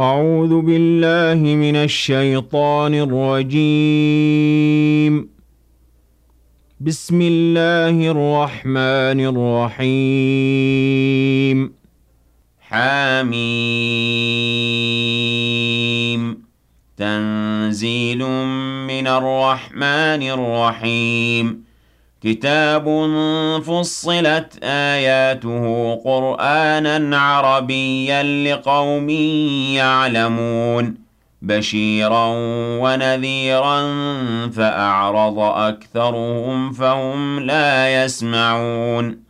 أعوذ بالله من الشيطان الرجيم. بسم الله الرحمن الرحيم. حميم. تنزيل من الرحمن الرحيم. كتاب فصلت آياته قرآنا عربيا لقوم يعلمون بشيرا ونذيرا فأعرض أكثرهم فهم لا يسمعون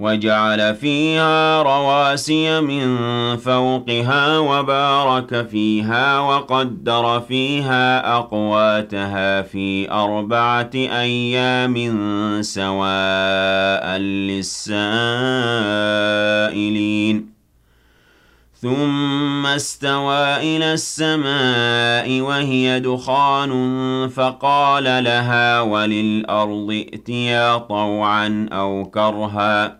وجعل فيها رواسي من فوقها وبارك فيها وقدر فيها أقواتها في أربعة أيام سواء للسائلين. ثم استوى إلى السماء وهي دخان فقال لها وللأرض ائتيا طوعا أو كرها.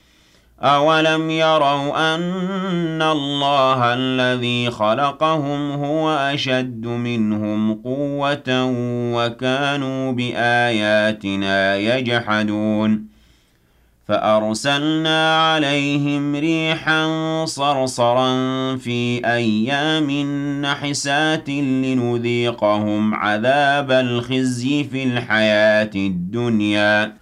أَوَلَمْ يَرَوْا أَنَّ اللَّهَ الَّذِي خَلَقَهُمْ هُوَ أَشَدُّ مِنْهُمْ قُوَّةً وَكَانُوا بِآيَاتِنَا يَجْحَدُونَ فَأَرْسَلْنَا عَلَيْهِمْ رِيحًا صَرْصَرًا فِي أَيَّامٍ نَحِسَاتٍ لِنُذِيقَهُمْ عَذَابَ الْخِزْيِ فِي الْحَيَاةِ الدُّنْيَا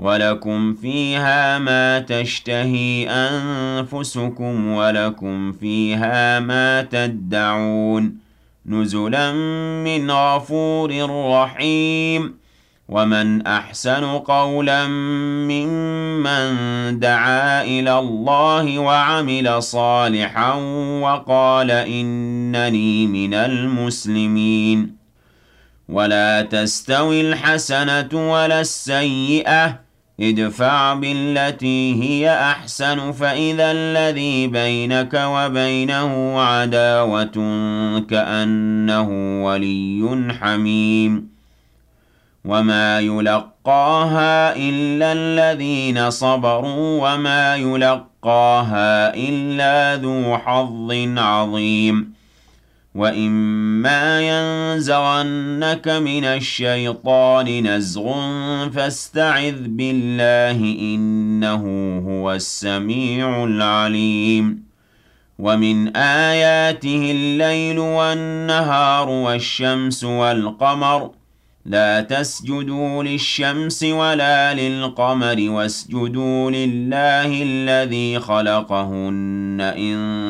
ولكم فيها ما تشتهي أنفسكم ولكم فيها ما تدعون نزلا من غفور رحيم ومن أحسن قولا ممن دعا إلى الله وعمل صالحا وقال إنني من المسلمين ولا تستوي الحسنة ولا السيئة ادفع بالتي هي أحسن فإذا الذي بينك وبينه عداوة كأنه ولي حميم. وما يلقاها إلا الذين صبروا وما يلقاها إلا ذو حظ عظيم. وَإِمَّا يَنزَغَنَّكَ مِنَ الشَّيْطَانِ نَزْغٌ فَاسْتَعِذْ بِاللَّهِ ۖ إِنَّهُ هُوَ السَّمِيعُ الْعَلِيمُ وَمِنْ آيَاتِهِ اللَّيْلُ وَالنَّهَارُ وَالشَّمْسُ وَالْقَمَرُ لا تسجدوا للشمس ولا للقمر واسجدوا لله الذي خلقهن إن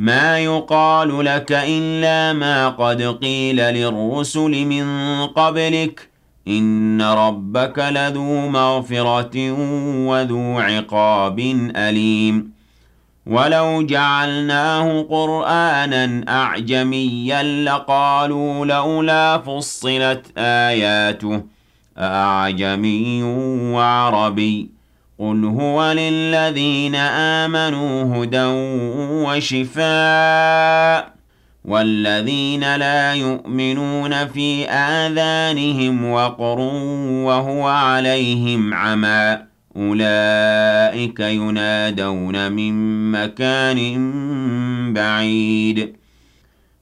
ما يقال لك إلا ما قد قيل للرسل من قبلك. إن ربك لذو مغفرة وذو عقاب أليم. ولو جعلناه قرآنا أعجميا لقالوا لولا فصلت آياته أعجمي وعربي. قل هو للذين آمنوا هدى وشفاء والذين لا يؤمنون في آذانهم وقر وهو عليهم عمى أولئك ينادون من مكان بعيد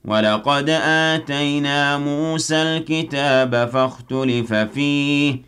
ولقد آتينا موسى الكتاب فاختلف فيه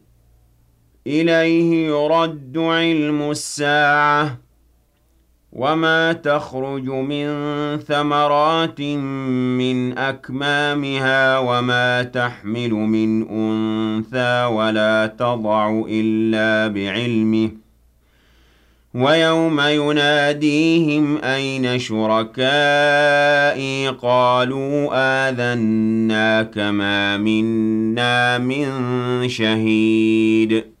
إليه يرد علم الساعة. وما تخرج من ثمرات من أكمامها وما تحمل من أنثى ولا تضع إلا بعلمه. ويوم يناديهم أين شركائي؟ قالوا آذناك ما منا من شهيد.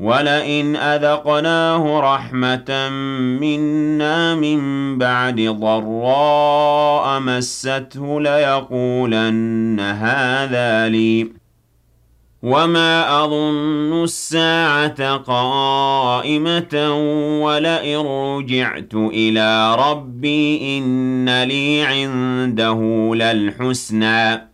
ولئن أذقناه رحمة منا من بعد ضراء مسته ليقولن هذا لي. وما أظن الساعة قائمة ولئن رجعت إلى ربي إن لي عنده للحسنى.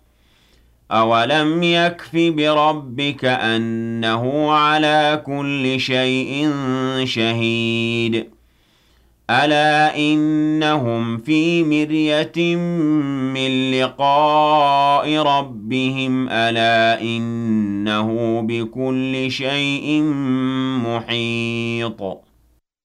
أولم يكف بربك أنه على كل شيء شهيد ألا إنهم في مرية من لقاء ربهم ألا إنه بكل شيء محيط